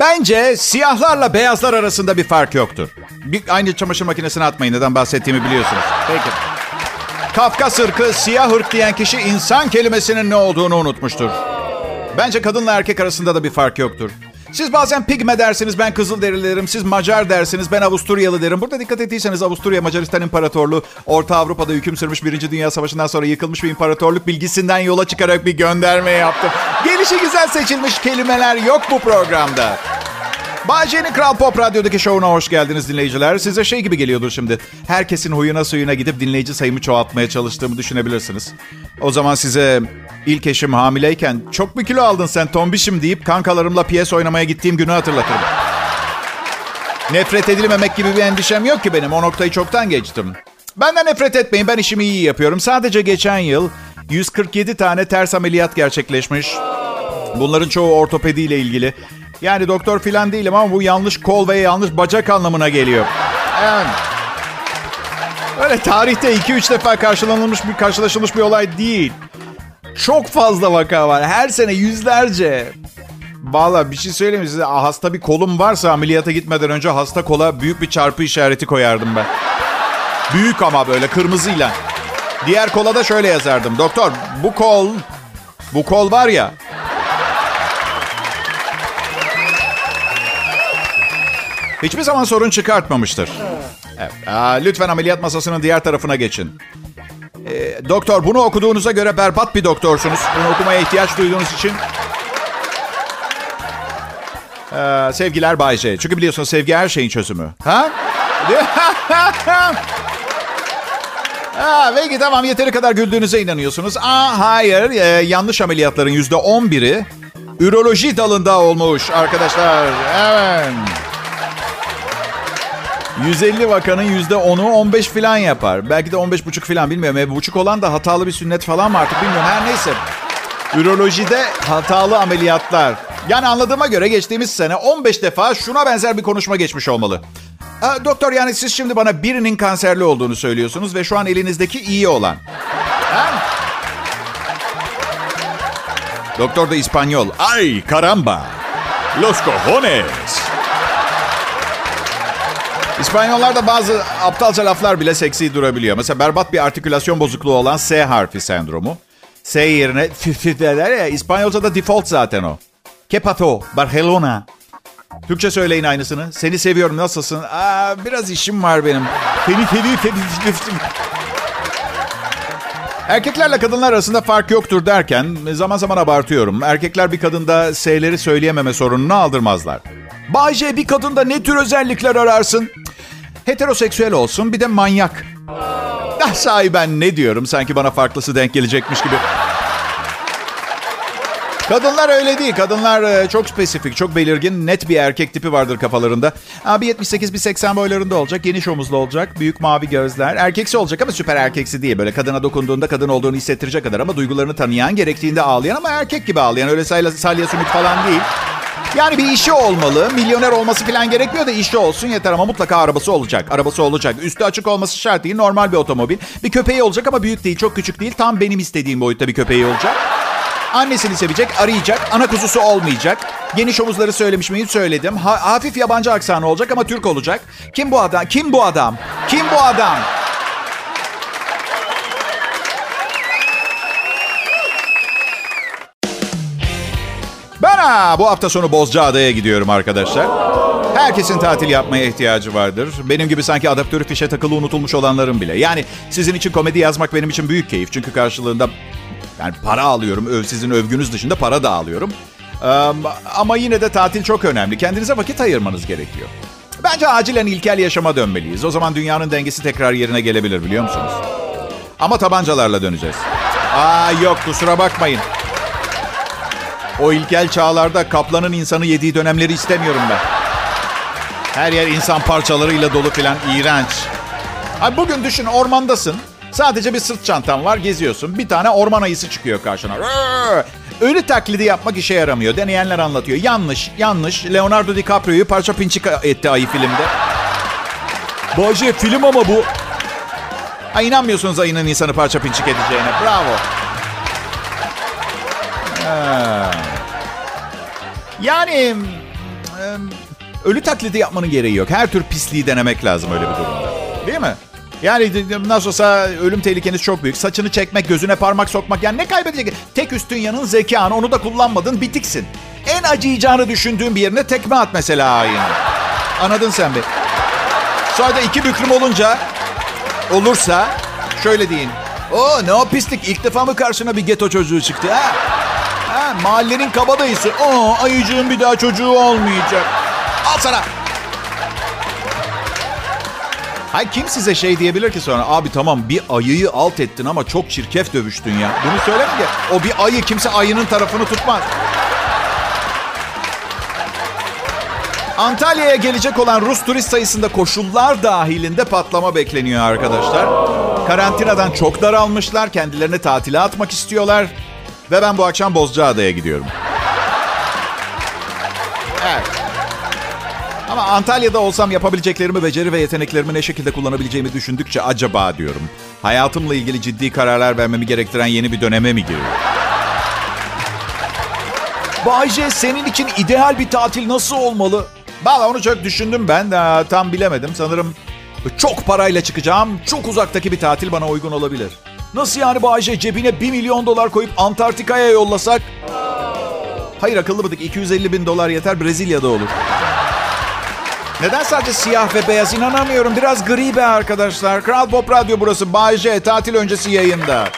Bence siyahlarla beyazlar arasında bir fark yoktur. Bir, aynı çamaşır makinesine atmayın. Neden bahsettiğimi biliyorsunuz. Peki. Kafkas ırkı, siyah ırk diyen kişi insan kelimesinin ne olduğunu unutmuştur. Bence kadınla erkek arasında da bir fark yoktur. Siz bazen pigme dersiniz, ben kızıl derim. Siz Macar dersiniz, ben Avusturyalı derim. Burada dikkat ettiyseniz Avusturya Macaristan İmparatorluğu Orta Avrupa'da hüküm sürmüş Birinci Dünya Savaşı'ndan sonra yıkılmış bir imparatorluk bilgisinden yola çıkarak bir gönderme yaptım. Gelişi güzel seçilmiş kelimeler yok bu programda. Bahçe'nin Kral Pop Radyo'daki şovuna hoş geldiniz dinleyiciler. Size şey gibi geliyordur şimdi. Herkesin huyuna suyuna gidip dinleyici sayımı çoğaltmaya çalıştığımı düşünebilirsiniz. O zaman size ilk eşim hamileyken çok bir kilo aldın sen tombişim deyip kankalarımla piyes oynamaya gittiğim günü hatırlatırım. Nefret edilmemek gibi bir endişem yok ki benim. O noktayı çoktan geçtim. Benden nefret etmeyin. Ben işimi iyi yapıyorum. Sadece geçen yıl 147 tane ters ameliyat gerçekleşmiş. Bunların çoğu ortopediyle ilgili. Yani doktor filan değilim ama bu yanlış kol ve yanlış bacak anlamına geliyor. Yani öyle tarihte 2-3 defa karşılanılmış bir karşılaşılmış bir olay değil. Çok fazla vaka var. Her sene yüzlerce. Valla bir şey söyleyeyim size. Hasta bir kolum varsa ameliyata gitmeden önce hasta kola büyük bir çarpı işareti koyardım ben. Büyük ama böyle kırmızıyla. Diğer kola da şöyle yazardım. Doktor bu kol, bu kol var ya Hiçbir zaman sorun çıkartmamıştır. Evet. Aa, lütfen ameliyat masasının diğer tarafına geçin. Ee, doktor bunu okuduğunuza göre berbat bir doktorsunuz. Bunu okumaya ihtiyaç duyduğunuz için. Ee, sevgiler Bay J. Çünkü biliyorsunuz sevgi her şeyin çözümü. Ha? Ha, peki tamam yeteri kadar güldüğünüze inanıyorsunuz. Aa, hayır ee, yanlış ameliyatların yüzde on biri üroloji dalında olmuş arkadaşlar. Evet. 150 vakanın %10'u 15 falan yapar. Belki de 15 buçuk falan bilmiyorum. E, buçuk olan da hatalı bir sünnet falan mı artık bilmiyorum. Her neyse. Ürolojide hatalı ameliyatlar. Yani anladığıma göre geçtiğimiz sene 15 defa şuna benzer bir konuşma geçmiş olmalı. E, doktor yani siz şimdi bana birinin kanserli olduğunu söylüyorsunuz ve şu an elinizdeki iyi olan. Ha? Doktor da İspanyol. Ay caramba. Los cojones. İspanyollarda bazı aptalca laflar bile seksi durabiliyor. Mesela berbat bir artikülasyon bozukluğu olan S harfi sendromu. S yerine f derler ya İspanyolca'da default zaten o. Que pato, Barcelona. Türkçe söyleyin aynısını. Seni seviyorum nasılsın? Aa, biraz işim var benim. Seni seviyorum. Erkeklerle kadınlar arasında fark yoktur derken zaman zaman abartıyorum. Erkekler bir kadında S'leri söyleyememe sorununu aldırmazlar. Bayce bir kadında ne tür özellikler ararsın? Heteroseksüel olsun bir de manyak. Ah sahi ben ne diyorum sanki bana farklısı denk gelecekmiş gibi. Kadınlar öyle değil. Kadınlar e, çok spesifik, çok belirgin, net bir erkek tipi vardır kafalarında. Abi 78 bir 80 boylarında olacak, geniş omuzlu olacak, büyük mavi gözler. Erkeksi olacak ama süper erkeksi değil. Böyle kadına dokunduğunda kadın olduğunu hissettirecek kadar ama duygularını tanıyan, gerektiğinde ağlayan ama erkek gibi ağlayan. Öyle salya, sümük falan değil. Yani bir işi olmalı. Milyoner olması falan gerekmiyor da işi olsun yeter ama mutlaka arabası olacak. Arabası olacak. Üstü açık olması şart değil. Normal bir otomobil. Bir köpeği olacak ama büyük değil, çok küçük değil. Tam benim istediğim boyutta bir köpeği olacak. Annesini sevecek, arayacak. Ana kuzusu olmayacak. Geniş omuzları söylemiş miyim? Söyledim. Ha, hafif yabancı aksanı olacak ama Türk olacak. Kim bu adam? Kim bu adam? Kim bu adam? Ben ha, bu hafta sonu Bozcaada'ya gidiyorum arkadaşlar. Herkesin tatil yapmaya ihtiyacı vardır. Benim gibi sanki adaptörü fişe takılı unutulmuş olanların bile. Yani sizin için komedi yazmak benim için büyük keyif. Çünkü karşılığında yani para alıyorum. Öv, sizin övgünüz dışında para da alıyorum. Ama yine de tatil çok önemli. Kendinize vakit ayırmanız gerekiyor. Bence acilen ilkel yaşama dönmeliyiz. O zaman dünyanın dengesi tekrar yerine gelebilir biliyor musunuz? Ama tabancalarla döneceğiz. Aa yok kusura bakmayın. O ilkel çağlarda kaplanın insanı yediği dönemleri istemiyorum ben. Her yer insan parçalarıyla dolu filan iğrenç. Ay bugün düşün ormandasın. Sadece bir sırt çantan var geziyorsun. Bir tane orman ayısı çıkıyor karşına. Ölü taklidi yapmak işe yaramıyor. Deneyenler anlatıyor. Yanlış, yanlış. Leonardo DiCaprio'yu parça pinçik etti ayı filmde. Bahçe film ama bu. Ha inanmıyorsunuz ayının insanı parça pinçik edeceğine. Bravo. Yani ölü taklidi yapmanın gereği yok. Her tür pisliği denemek lazım öyle bir durumda. Değil mi? Yani nasıl olsa ölüm tehlikeniz çok büyük. Saçını çekmek, gözüne parmak sokmak. Yani ne kaybedecek? Tek üstün yanın zekanı. Onu da kullanmadın, bitiksin. En acıyacağını düşündüğün bir yerine tekme at mesela ayını. Anladın sen bir. Sonra da iki büklüm olunca olursa şöyle deyin. O ne o pislik. İlk defa mı karşına bir geto çocuğu çıktı ha? ha mahallenin kabadayısı. O ayıcığın bir daha çocuğu olmayacak. Al sana. Hay kim size şey diyebilir ki sonra? Abi tamam bir ayıyı alt ettin ama çok çirkef dövüştün ya. Bunu söyle mi? O bir ayı kimse ayının tarafını tutmaz. Antalya'ya gelecek olan Rus turist sayısında koşullar dahilinde patlama bekleniyor arkadaşlar. Karantinadan çok daralmışlar, kendilerini tatile atmak istiyorlar. Ve ben bu akşam Bozcaada'ya gidiyorum. Ama Antalya'da olsam yapabileceklerimi, beceri ve yeteneklerimi ne şekilde kullanabileceğimi düşündükçe acaba diyorum. Hayatımla ilgili ciddi kararlar vermemi gerektiren yeni bir döneme mi giriyor? Bayce senin için ideal bir tatil nasıl olmalı? Valla onu çok düşündüm ben. de tam bilemedim. Sanırım çok parayla çıkacağım. Çok uzaktaki bir tatil bana uygun olabilir. Nasıl yani Bayce cebine 1 milyon dolar koyup Antarktika'ya yollasak? Hayır akıllı bıdık 250 bin dolar yeter Brezilya'da olur. Neden sadece siyah ve beyaz inanamıyorum. Biraz gri be arkadaşlar. Kral Pop Radyo burası. Bay J tatil öncesi yayında.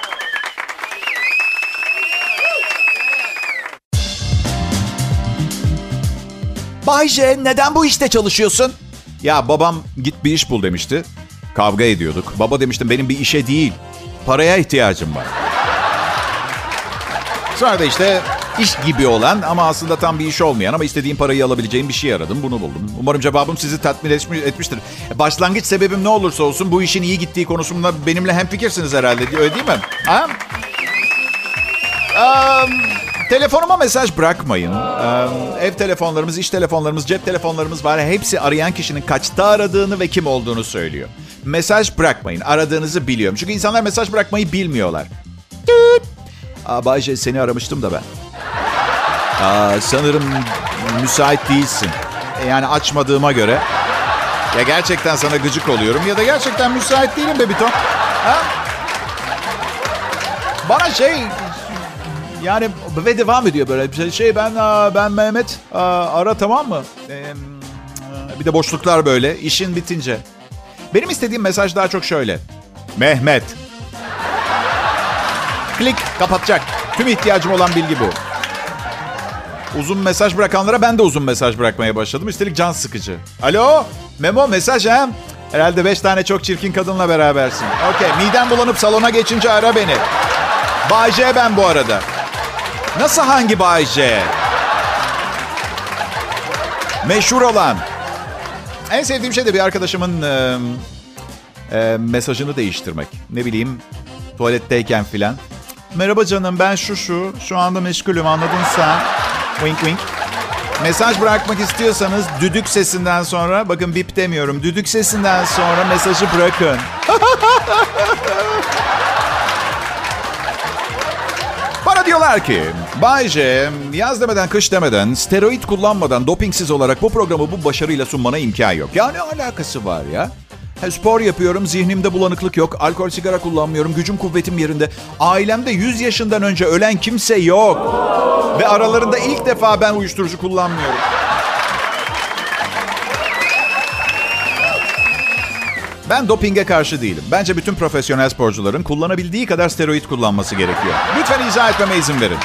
Bay J neden bu işte çalışıyorsun? Ya babam git bir iş bul demişti. Kavga ediyorduk. Baba demiştim benim bir işe değil. Paraya ihtiyacım var. Sonra da işte iş gibi olan ama aslında tam bir iş olmayan ama istediğim parayı alabileceğim bir şey aradım. Bunu buldum. Umarım cevabım sizi tatmin etmiştir. Başlangıç sebebim ne olursa olsun bu işin iyi gittiği konusunda benimle hemfikirsiniz herhalde. Öyle değil mi? Ha? Um, telefonuma mesaj bırakmayın. Um, ev telefonlarımız, iş telefonlarımız, cep telefonlarımız var. Hepsi arayan kişinin kaçta aradığını ve kim olduğunu söylüyor. Mesaj bırakmayın. Aradığınızı biliyorum. Çünkü insanlar mesaj bırakmayı bilmiyorlar. Tüt. Aa, Bayce seni aramıştım da ben. Aa, sanırım müsait değilsin. E, yani açmadığıma göre. Ya gerçekten sana gıcık oluyorum ya da gerçekten müsait değilim be Biton. Ha? Bana şey yani ve devam ediyor böyle şey. Şey ben ben Mehmet ara tamam mı? Bir de boşluklar böyle işin bitince. Benim istediğim mesaj daha çok şöyle. Mehmet. Klik kapatacak. Tüm ihtiyacım olan bilgi bu. Uzun mesaj bırakanlara ben de uzun mesaj bırakmaya başladım. Üstelik can sıkıcı. Alo? Memo mesaj ha? Herhalde beş tane çok çirkin kadınla berabersin. Okey. Midem bulanıp salona geçince ara beni. Bay J ben bu arada. Nasıl hangi Bay J? Meşhur olan. En sevdiğim şey de bir arkadaşımın e, e, mesajını değiştirmek. Ne bileyim tuvaletteyken filan. Merhaba canım ben şu şu. Şu anda meşgulüm anladın sen. Wink wink. Mesaj bırakmak istiyorsanız düdük sesinden sonra, bakın bip demiyorum, düdük sesinden sonra mesajı bırakın. Bana diyorlar ki, Bayce yaz demeden kış demeden, steroid kullanmadan, dopingsiz olarak bu programı bu başarıyla sunmana imkan yok. Ya ne alakası var ya? spor yapıyorum, zihnimde bulanıklık yok, alkol sigara kullanmıyorum, gücüm kuvvetim yerinde. Ailemde 100 yaşından önce ölen kimse yok. Ve aralarında ilk defa ben uyuşturucu kullanmıyorum. Ben dopinge karşı değilim. Bence bütün profesyonel sporcuların kullanabildiği kadar steroid kullanması gerekiyor. Lütfen izah etmeme izin verin.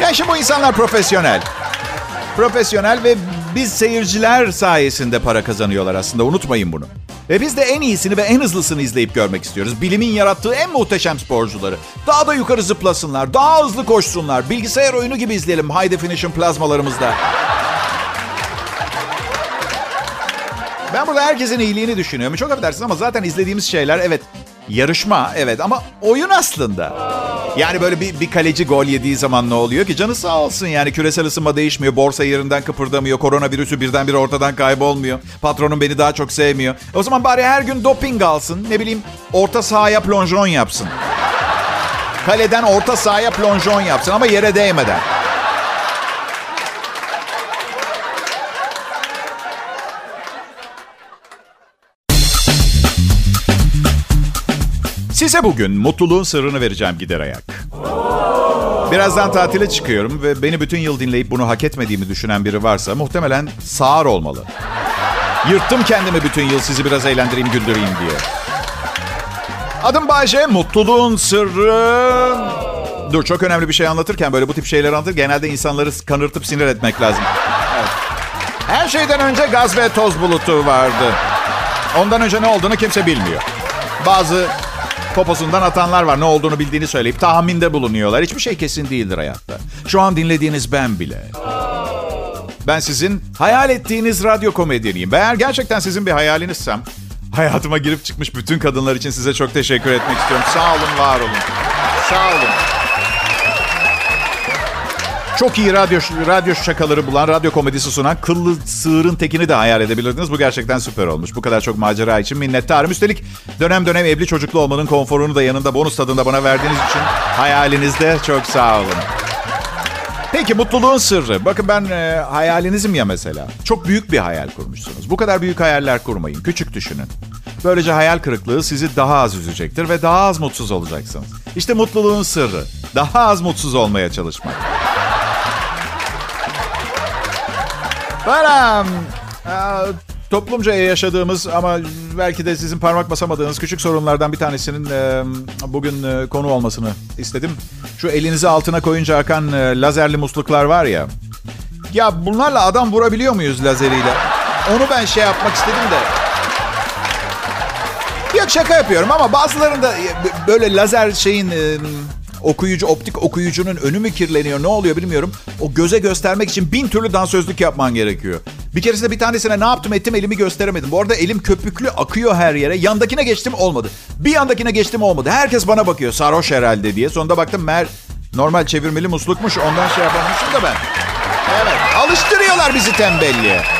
Yani bu insanlar profesyonel. Profesyonel ve biz seyirciler sayesinde para kazanıyorlar aslında. Unutmayın bunu. Ve biz de en iyisini ve en hızlısını izleyip görmek istiyoruz. Bilimin yarattığı en muhteşem sporcuları. Daha da yukarı zıplasınlar, daha hızlı koşsunlar. Bilgisayar oyunu gibi izleyelim high definition plazmalarımızda. Ben burada herkesin iyiliğini düşünüyorum. Çok affedersiniz ama zaten izlediğimiz şeyler evet yarışma evet ama oyun aslında. Yani böyle bir, bir kaleci gol yediği zaman ne oluyor ki? Canı sağ olsun yani küresel ısınma değişmiyor. Borsa yerinden kıpırdamıyor. Koronavirüsü birdenbire ortadan kaybolmuyor. Patronum beni daha çok sevmiyor. O zaman bari her gün doping alsın. Ne bileyim orta sahaya plonjon yapsın. Kaleden orta sahaya plonjon yapsın ama yere değmeden. Size bugün mutluluğun sırrını vereceğim gider ayak. Birazdan tatile çıkıyorum ve beni bütün yıl dinleyip bunu hak etmediğimi düşünen biri varsa muhtemelen sağır olmalı. Yırttım kendimi bütün yıl sizi biraz eğlendireyim, güldüreyim diye. Adım Bayce, mutluluğun sırrı... Dur çok önemli bir şey anlatırken böyle bu tip şeyler anlatır. Genelde insanları kanırtıp sinir etmek lazım. Evet. Her şeyden önce gaz ve toz bulutu vardı. Ondan önce ne olduğunu kimse bilmiyor. Bazı poposundan atanlar var. Ne olduğunu bildiğini söyleyip tahminde bulunuyorlar. Hiçbir şey kesin değildir hayatta. Şu an dinlediğiniz ben bile. Ben sizin hayal ettiğiniz radyo komedyeniyim. Eğer gerçekten sizin bir hayalinizsem hayatıma girip çıkmış bütün kadınlar için size çok teşekkür etmek istiyorum. Sağ olun, var olun. Sağ olun. Çok iyi radyo radyo şakaları bulan, radyo komedisi sunan kıllı sığırın tekini de hayal edebilirdiniz. Bu gerçekten süper olmuş. Bu kadar çok macera için minnettarım. Üstelik dönem dönem evli çocuklu olmanın konforunu da yanında bonus tadında bana verdiğiniz için hayalinizde çok sağ olun. Peki mutluluğun sırrı. Bakın ben e, hayalinizim ya mesela. Çok büyük bir hayal kurmuşsunuz. Bu kadar büyük hayaller kurmayın. Küçük düşünün. Böylece hayal kırıklığı sizi daha az üzecektir ve daha az mutsuz olacaksınız. İşte mutluluğun sırrı. Daha az mutsuz olmaya çalışmak. Baram. Toplumca yaşadığımız ama belki de sizin parmak basamadığınız küçük sorunlardan bir tanesinin e, bugün e, konu olmasını istedim. Şu elinizi altına koyunca akan e, lazerli musluklar var ya. Ya bunlarla adam vurabiliyor muyuz lazeriyle? Onu ben şey yapmak istedim de. Yok şaka yapıyorum ama bazılarında böyle lazer şeyin okuyucu, optik okuyucunun önü mü kirleniyor ne oluyor bilmiyorum. O göze göstermek için bin türlü dansözlük yapman gerekiyor. Bir keresinde bir tanesine ne yaptım ettim elimi gösteremedim. Bu arada elim köpüklü akıyor her yere. Yandakine geçtim olmadı. Bir yandakine geçtim olmadı. Herkes bana bakıyor sarhoş herhalde diye. Sonunda baktım mer normal çevirmeli muslukmuş ondan şey yapamamışım da ben. Evet alıştırıyorlar bizi tembelliğe.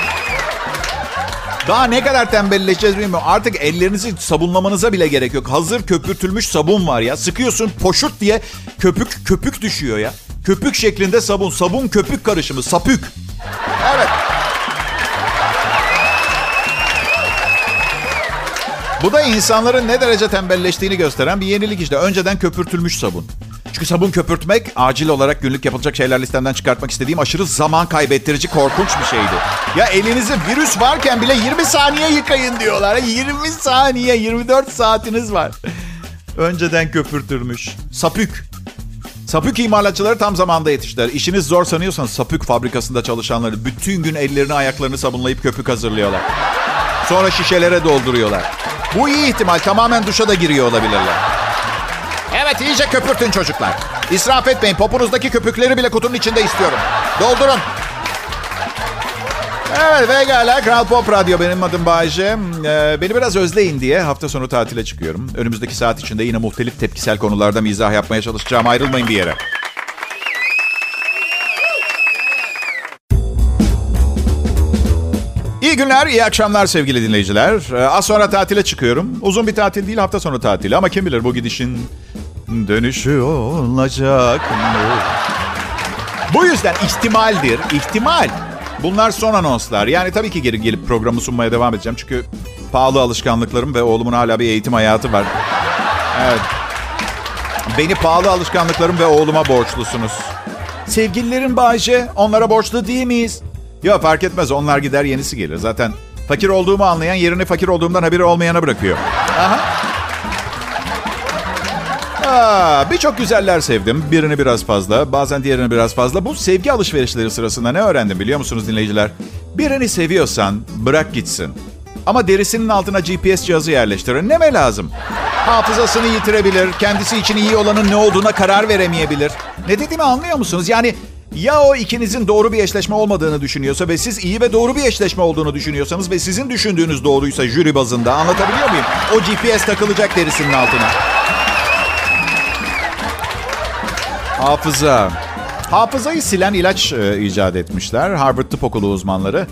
Daha ne kadar tembelleşeceğiz bilmiyorum. Artık ellerinizi sabunlamanıza bile gerek yok. Hazır köpürtülmüş sabun var ya. Sıkıyorsun poşurt diye köpük köpük düşüyor ya. Köpük şeklinde sabun. Sabun köpük karışımı. Sapük. Evet. Bu da insanların ne derece tembelleştiğini gösteren bir yenilik işte. Önceden köpürtülmüş sabun. Çünkü sabun köpürtmek acil olarak günlük yapılacak şeyler listemden çıkartmak istediğim aşırı zaman kaybettirici korkunç bir şeydi. Ya elinizi virüs varken bile 20 saniye yıkayın diyorlar. 20 saniye 24 saatiniz var. Önceden köpürtülmüş. Sapük. Sapük imalatçıları tam zamanda yetiştiler. İşiniz zor sanıyorsanız sapük fabrikasında çalışanları bütün gün ellerini ayaklarını sabunlayıp köpük hazırlıyorlar. Sonra şişelere dolduruyorlar. Bu iyi ihtimal tamamen duşa da giriyor olabilirler. Evet iyice köpürtün çocuklar. İsraf etmeyin. Poponuzdaki köpükleri bile kutunun içinde istiyorum. Doldurun. Evet ve Kral Pop Radyo benim adım Bayece. Ee, beni biraz özleyin diye hafta sonu tatile çıkıyorum. Önümüzdeki saat içinde yine muhtelif tepkisel konularda mizah yapmaya çalışacağım. Ayrılmayın bir yere. İyi günler, iyi akşamlar sevgili dinleyiciler. Ee, az sonra tatile çıkıyorum. Uzun bir tatil değil, hafta sonu tatili. Ama kim bilir bu gidişin dönüşü olacak mı? Bu yüzden ihtimaldir, ihtimal. Bunlar son anonslar. Yani tabii ki geri gelip programı sunmaya devam edeceğim. Çünkü pahalı alışkanlıklarım ve oğlumun hala bir eğitim hayatı var. Evet. Beni pahalı alışkanlıklarım ve oğluma borçlusunuz. Sevgililerin Bayce, onlara borçlu değil miyiz? Yok fark etmez onlar gider yenisi gelir. Zaten fakir olduğumu anlayan yerini fakir olduğumdan haberi olmayana bırakıyor. Aha. Birçok güzeller sevdim. Birini biraz fazla, bazen diğerini biraz fazla. Bu sevgi alışverişleri sırasında ne öğrendim biliyor musunuz dinleyiciler? Birini seviyorsan bırak gitsin. Ama derisinin altına GPS cihazı yerleştirin. Ne mi lazım? Hafızasını yitirebilir, kendisi için iyi olanın ne olduğuna karar veremeyebilir. Ne dediğimi anlıyor musunuz? Yani ya o ikinizin doğru bir eşleşme olmadığını düşünüyorsa ve siz iyi ve doğru bir eşleşme olduğunu düşünüyorsanız ve sizin düşündüğünüz doğruysa jüri bazında anlatabiliyor muyum? O GPS takılacak derisinin altına. Hafıza. Hafızayı silen ilaç e, icat etmişler. Harvard Tıp Okulu uzmanları.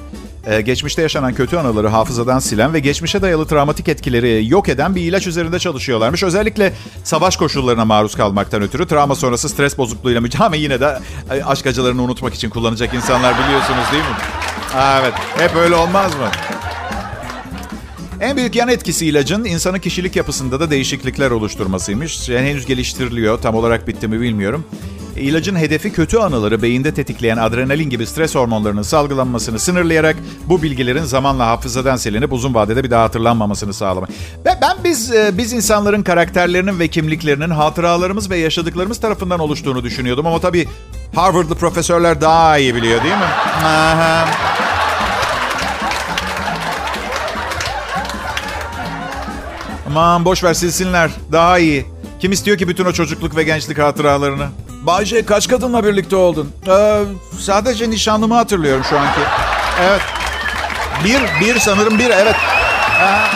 E, geçmişte yaşanan kötü anıları hafızadan silen ve geçmişe dayalı travmatik etkileri yok eden bir ilaç üzerinde çalışıyorlarmış. Özellikle savaş koşullarına maruz kalmaktan ötürü travma sonrası stres bozukluğuyla mücadele yine de e, aşk acılarını unutmak için kullanacak insanlar biliyorsunuz değil mi? Evet. Hep öyle olmaz mı? En büyük yan etkisi ilacın insanın kişilik yapısında da değişiklikler oluşturmasıymış. Yani henüz geliştiriliyor. Tam olarak bitti mi bilmiyorum. İlacın hedefi kötü anıları beyinde tetikleyen adrenalin gibi stres hormonlarının salgılanmasını sınırlayarak bu bilgilerin zamanla hafızadan silinip uzun vadede bir daha hatırlanmamasını sağlamak. Ve ben biz e, biz insanların karakterlerinin ve kimliklerinin hatıralarımız ve yaşadıklarımız tarafından oluştuğunu düşünüyordum ama tabii Harvard'lı profesörler daha iyi biliyor değil mi? Aha. Aman boş ver silsinler. Daha iyi. Kim istiyor ki bütün o çocukluk ve gençlik hatıralarını? Bayce kaç kadınla birlikte oldun? Ee, sadece nişanlımı hatırlıyorum şu anki. Evet. Bir, bir sanırım bir, evet. Aa.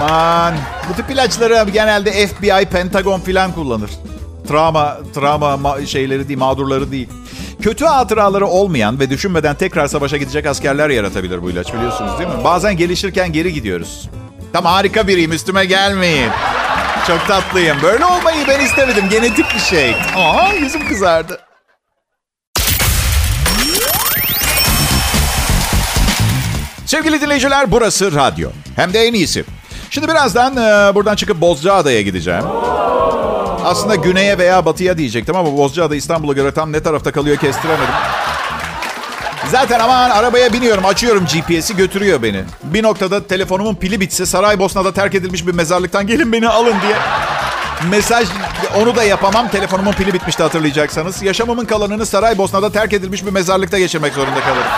Aman. Bu tip ilaçları genelde FBI, Pentagon filan kullanır. Travma, travma şeyleri değil, mağdurları değil. Kötü hatıraları olmayan ve düşünmeden tekrar savaşa gidecek askerler yaratabilir bu ilaç biliyorsunuz değil mi? Bazen gelişirken geri gidiyoruz. Tam harika biriyim üstüme gelmeyin. Çok tatlıyım. Böyle olmayı ben istemedim. Genetik bir şey. Aa yüzüm kızardı. Sevgili dinleyiciler burası radyo. Hem de en iyisi. Şimdi birazdan e, buradan çıkıp Bozcaada'ya gideceğim. Aslında güneye veya batıya diyecektim ama Bozcaada İstanbul'a göre tam ne tarafta kalıyor kestiremedim. Zaten aman arabaya biniyorum, açıyorum GPS'i götürüyor beni. Bir noktada telefonumun pili bitse Saraybosna'da terk edilmiş bir mezarlıktan gelin beni alın diye mesaj onu da yapamam. Telefonumun pili bitmişti hatırlayacaksanız. Yaşamımın kalanını Saraybosna'da terk edilmiş bir mezarlıkta geçirmek zorunda kalırım.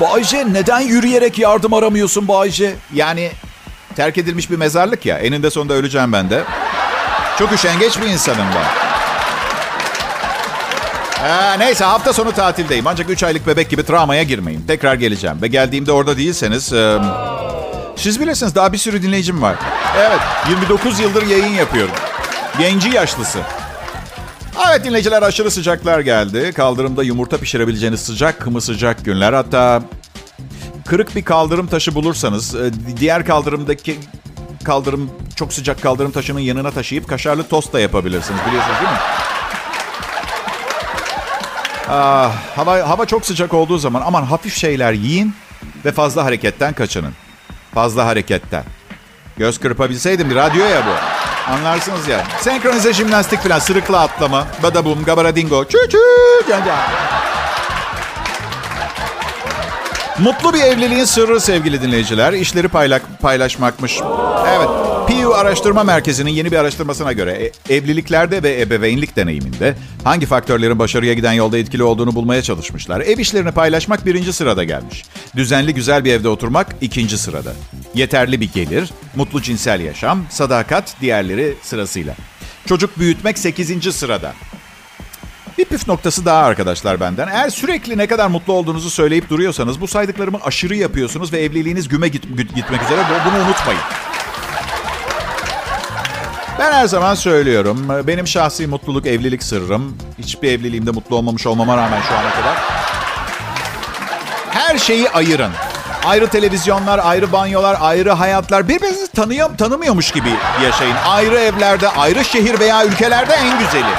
Bayce neden yürüyerek yardım aramıyorsun Bayce? Yani terk edilmiş bir mezarlık ya. Eninde sonunda öleceğim ben de. Çok üşengeç bir insanım ben. Ee, neyse hafta sonu tatildeyim. Ancak 3 aylık bebek gibi travmaya girmeyin. Tekrar geleceğim. Ve geldiğimde orada değilseniz... E, siz bilirsiniz daha bir sürü dinleyicim var. Evet 29 yıldır yayın yapıyorum. Genci yaşlısı. Evet dinleyiciler aşırı sıcaklar geldi. Kaldırımda yumurta pişirebileceğiniz sıcak mı sıcak günler. Hatta kırık bir kaldırım taşı bulursanız diğer kaldırımdaki kaldırım çok sıcak kaldırım taşının yanına taşıyıp kaşarlı tost da yapabilirsiniz. Biliyorsunuz değil mi? Ah, hava, hava çok sıcak olduğu zaman aman hafif şeyler yiyin ve fazla hareketten kaçının. Fazla hareketten. Göz kırpabilseydim radyo ya bu. Anlarsınız ya. Senkronize jimnastik falan, sırıkla atlama, badabum, gabaradingo, çü çü, can can. Mutlu bir evliliğin sırrı sevgili dinleyiciler. İşleri paylak, paylaşmakmış. Evet. Pew Araştırma Merkezi'nin yeni bir araştırmasına göre e, evliliklerde ve ebeveynlik deneyiminde hangi faktörlerin başarıya giden yolda etkili olduğunu bulmaya çalışmışlar. Ev işlerini paylaşmak birinci sırada gelmiş. Düzenli güzel bir evde oturmak ikinci sırada. Yeterli bir gelir, mutlu cinsel yaşam, sadakat diğerleri sırasıyla. Çocuk büyütmek sekizinci sırada. Bir püf noktası daha arkadaşlar benden. Eğer sürekli ne kadar mutlu olduğunuzu söyleyip duruyorsanız bu saydıklarımı aşırı yapıyorsunuz ve evliliğiniz güme git, gitmek üzere. Bunu unutmayın. Ben her zaman söylüyorum. Benim şahsi mutluluk evlilik sırrım. Hiçbir evliliğimde mutlu olmamış olmama rağmen şu ana kadar. Her şeyi ayırın. Ayrı televizyonlar, ayrı banyolar, ayrı hayatlar. Birbirinizi tanıyor, tanımıyormuş gibi yaşayın. Ayrı evlerde, ayrı şehir veya ülkelerde en güzeli.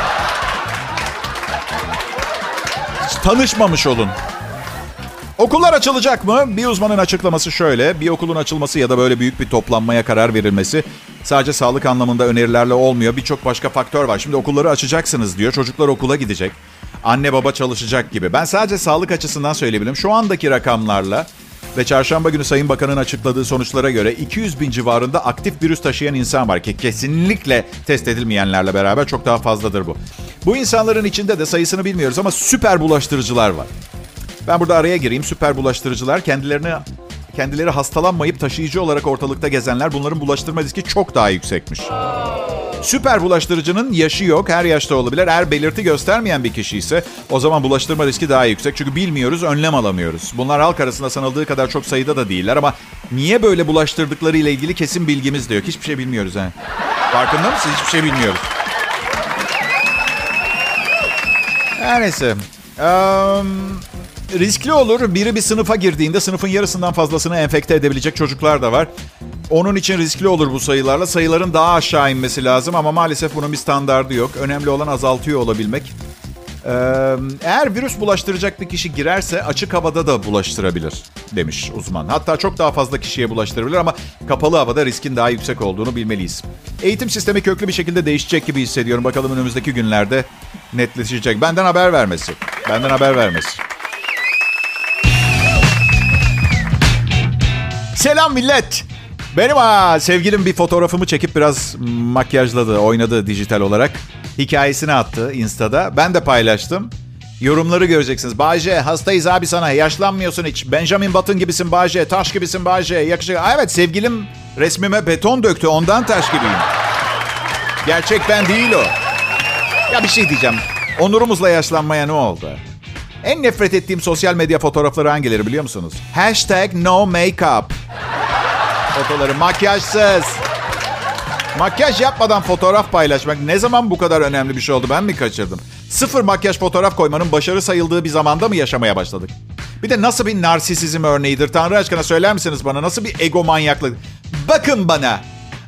Tanışmamış olun. Okullar açılacak mı? Bir uzmanın açıklaması şöyle. Bir okulun açılması ya da böyle büyük bir toplanmaya karar verilmesi sadece sağlık anlamında önerilerle olmuyor. Birçok başka faktör var. Şimdi okulları açacaksınız diyor. Çocuklar okula gidecek. Anne baba çalışacak gibi. Ben sadece sağlık açısından söyleyebilirim. Şu andaki rakamlarla ve çarşamba günü Sayın Bakan'ın açıkladığı sonuçlara göre 200 bin civarında aktif virüs taşıyan insan var ki kesinlikle test edilmeyenlerle beraber çok daha fazladır bu. Bu insanların içinde de sayısını bilmiyoruz ama süper bulaştırıcılar var. Ben burada araya gireyim. Süper bulaştırıcılar kendilerini kendileri hastalanmayıp taşıyıcı olarak ortalıkta gezenler bunların bulaştırma riski çok daha yüksekmiş. Süper bulaştırıcının yaşı yok. Her yaşta olabilir. Eğer belirti göstermeyen bir kişi ise o zaman bulaştırma riski daha yüksek. Çünkü bilmiyoruz, önlem alamıyoruz. Bunlar halk arasında sanıldığı kadar çok sayıda da değiller ama niye böyle bulaştırdıkları ile ilgili kesin bilgimiz de yok. Hiçbir şey bilmiyoruz ha. Farkında mısınız? Hiçbir şey bilmiyoruz. Her neyse. Um, riskli olur. Biri bir sınıfa girdiğinde sınıfın yarısından fazlasını enfekte edebilecek çocuklar da var. Onun için riskli olur bu sayılarla. Sayıların daha aşağı inmesi lazım ama maalesef bunun bir standardı yok. Önemli olan azaltıyor olabilmek. Ee, eğer virüs bulaştıracak bir kişi girerse açık havada da bulaştırabilir demiş uzman. Hatta çok daha fazla kişiye bulaştırabilir ama kapalı havada riskin daha yüksek olduğunu bilmeliyiz. Eğitim sistemi köklü bir şekilde değişecek gibi hissediyorum. Bakalım önümüzdeki günlerde netleşecek. Benden haber vermesi. Benden haber vermesi. Selam millet. Benim ha, sevgilim bir fotoğrafımı çekip biraz makyajladı, oynadı dijital olarak. Hikayesini attı Insta'da. Ben de paylaştım. Yorumları göreceksiniz. Bayce hastayız abi sana. Yaşlanmıyorsun hiç. Benjamin Button gibisin Bayce. Taş gibisin Bayce. Yakışıklı. Evet sevgilim resmime beton döktü. Ondan taş gibiyim. Gerçek ben değil o. Ya bir şey diyeceğim. Onurumuzla yaşlanmaya ne oldu? En nefret ettiğim sosyal medya fotoğrafları hangileri biliyor musunuz? Hashtag no makeup. Fotoları makyajsız. Makyaj yapmadan fotoğraf paylaşmak ne zaman bu kadar önemli bir şey oldu ben mi kaçırdım? Sıfır makyaj fotoğraf koymanın başarı sayıldığı bir zamanda mı yaşamaya başladık? Bir de nasıl bir narsisizm örneğidir? Tanrı aşkına söyler misiniz bana? Nasıl bir egomanyaklık? Bakın bana.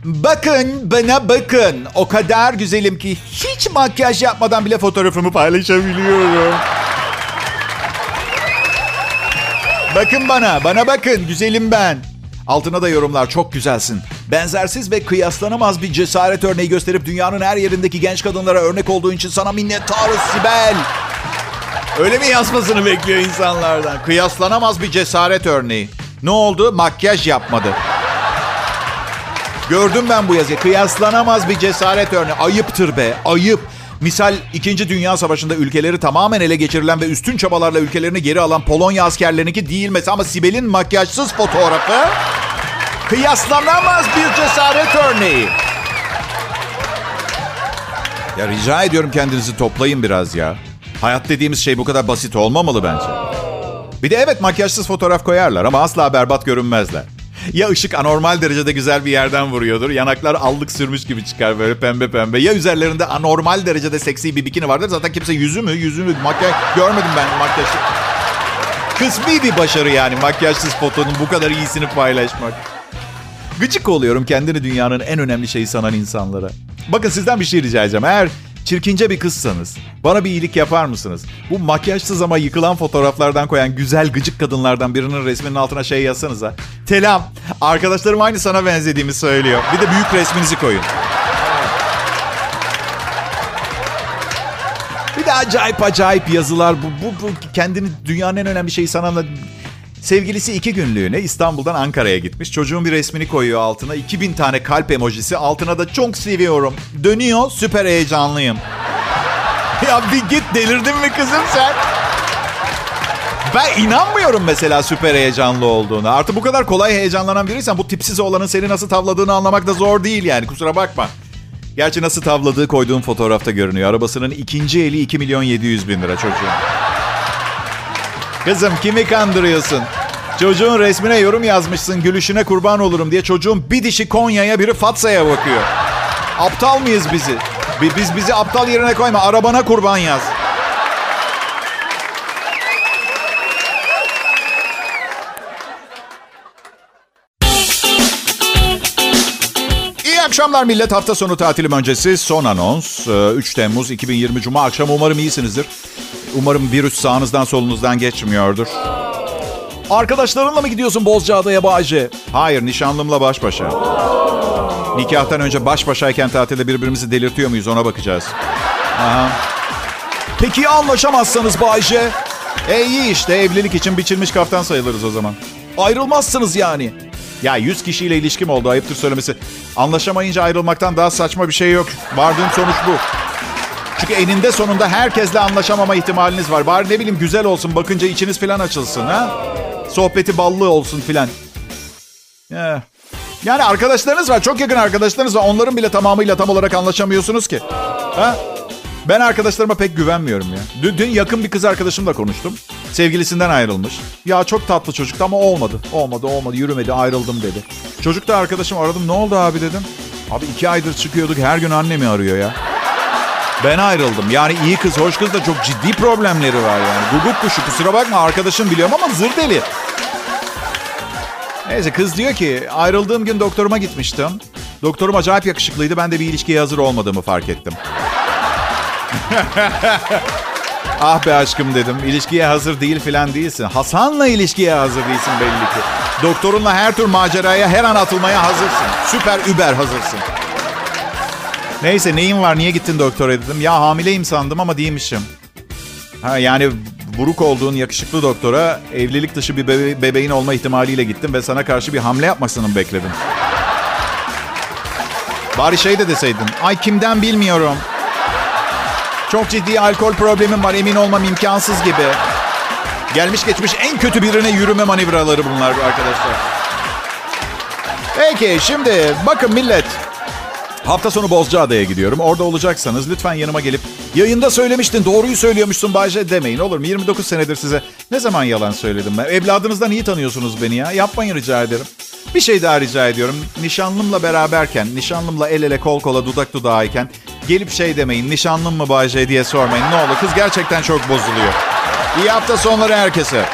Bakın bana bakın. O kadar güzelim ki hiç makyaj yapmadan bile fotoğrafımı paylaşabiliyorum. Bakın bana, bana bakın. Güzelim ben. Altına da yorumlar çok güzelsin. Benzersiz ve kıyaslanamaz bir cesaret örneği gösterip dünyanın her yerindeki genç kadınlara örnek olduğun için sana minnettarız Sibel. Öyle mi yazmasını bekliyor insanlardan? Kıyaslanamaz bir cesaret örneği. Ne oldu? Makyaj yapmadı. Gördüm ben bu yazıyı. Kıyaslanamaz bir cesaret örneği. Ayıptır be, ayıp. Misal 2. Dünya Savaşı'nda ülkeleri tamamen ele geçirilen ve üstün çabalarla ülkelerini geri alan Polonya askerlerinki değil mesela ama Sibel'in makyajsız fotoğrafı kıyaslanamaz bir cesaret örneği. Ya rica ediyorum kendinizi toplayın biraz ya. Hayat dediğimiz şey bu kadar basit olmamalı bence. Bir de evet makyajsız fotoğraf koyarlar ama asla berbat görünmezler. Ya ışık anormal derecede güzel bir yerden vuruyordur. Yanaklar allık sürmüş gibi çıkar böyle pembe pembe. Ya üzerlerinde anormal derecede seksi bir bikini vardır. Zaten kimse yüzü mü yüzü mü makyaj görmedim ben makyajlı. Kısmi bir başarı yani makyajsız fotonun bu kadar iyisini paylaşmak. Gıcık oluyorum kendini dünyanın en önemli şeyi sanan insanlara. Bakın sizden bir şey rica edeceğim. Eğer çirkince bir kızsanız bana bir iyilik yapar mısınız? Bu makyajsız ama yıkılan fotoğraflardan koyan güzel gıcık kadınlardan birinin resminin altına şey yazsanıza. Telam, arkadaşlarım aynı sana benzediğimi söylüyor. Bir de büyük resminizi koyun. Bir de acayip acayip yazılar. Bu, bu, bu kendini dünyanın en önemli şeyi sananla... Sevgilisi iki günlüğüne İstanbul'dan Ankara'ya gitmiş. Çocuğun bir resmini koyuyor altına. 2000 tane kalp emojisi. Altına da çok seviyorum. Dönüyor süper heyecanlıyım. ya bir git delirdin mi kızım sen? Ben inanmıyorum mesela süper heyecanlı olduğunu. Artık bu kadar kolay heyecanlanan biriysen bu tipsiz olanın seni nasıl tavladığını anlamak da zor değil yani kusura bakma. Gerçi nasıl tavladığı koyduğum fotoğrafta görünüyor. Arabasının ikinci eli 2 milyon 700 bin lira çocuğun. Kızım kimi kandırıyorsun? Çocuğun resmine yorum yazmışsın gülüşüne kurban olurum diye çocuğun bir dişi Konya'ya biri Fatsa'ya bakıyor. Aptal mıyız bizi? Biz bizi aptal yerine koyma arabana kurban yaz. Akşamlar millet. Hafta sonu tatilim öncesi son anons. 3 Temmuz 2020 Cuma akşam umarım iyisinizdir. Umarım virüs sağınızdan solunuzdan geçmiyordur. Arkadaşlarınla mı gidiyorsun Bozcaada'ya Bağcı? Hayır, nişanlımla baş başa. Nikahtan önce baş başayken tatilde birbirimizi delirtiyor muyuz ona bakacağız. Aha. Peki ya anlaşamazsanız Bayce? E iyi işte evlilik için biçilmiş kaftan sayılırız o zaman. Ayrılmazsınız yani. Ya 100 kişiyle ilişkim oldu ayıptır söylemesi. Anlaşamayınca ayrılmaktan daha saçma bir şey yok. Vardığım sonuç bu. Çünkü eninde sonunda herkesle anlaşamama ihtimaliniz var. Bari ne bileyim güzel olsun bakınca içiniz falan açılsın ha. Sohbeti ballı olsun filan. Yani arkadaşlarınız var. Çok yakın arkadaşlarınız var. Onların bile tamamıyla tam olarak anlaşamıyorsunuz ki. Ha? Ben arkadaşlarıma pek güvenmiyorum ya. Dün, dün yakın bir kız arkadaşımla konuştum. Sevgilisinden ayrılmış. Ya çok tatlı çocuktu ama olmadı. Olmadı olmadı yürümedi ayrıldım dedi. Çocuk da arkadaşım aradım ne oldu abi dedim. Abi iki aydır çıkıyorduk her gün annemi arıyor ya. Ben ayrıldım. Yani iyi kız, hoş kız da çok ciddi problemleri var yani. Guguk kuşu kusura bakma arkadaşım biliyorum ama zır deli. Neyse kız diyor ki ayrıldığım gün doktoruma gitmiştim. Doktorum acayip yakışıklıydı. Ben de bir ilişkiye hazır olmadığımı fark ettim. Ah be aşkım dedim. İlişkiye hazır değil falan değilsin. Hasan'la ilişkiye hazır değilsin belli ki. Doktorunla her tür maceraya her an atılmaya hazırsın. Süper über hazırsın. Neyse neyin var niye gittin doktora dedim. Ya hamileyim sandım ama değilmişim. Ha, yani buruk olduğun yakışıklı doktora evlilik dışı bir bebe- bebeğin olma ihtimaliyle gittim ve sana karşı bir hamle yapmasını bekledim? Bari şey de deseydin. Ay kimden bilmiyorum. Çok ciddi alkol problemim var emin olmam imkansız gibi. Gelmiş geçmiş en kötü birine yürüme manevraları bunlar arkadaşlar. Peki şimdi bakın millet. Hafta sonu Bozcaada'ya gidiyorum. Orada olacaksanız lütfen yanıma gelip yayında söylemiştin doğruyu söylüyormuşsun Bayce demeyin olur mu? 29 senedir size ne zaman yalan söyledim ben? Evladınızdan iyi tanıyorsunuz beni ya. Yapmayın rica ederim. Bir şey daha rica ediyorum. Nişanlımla beraberken, nişanlımla el ele kol kola dudak dudağıyken gelip şey demeyin. Nişanlım mı Bayce diye sormayın. Ne olur kız gerçekten çok bozuluyor. İyi hafta sonları herkese.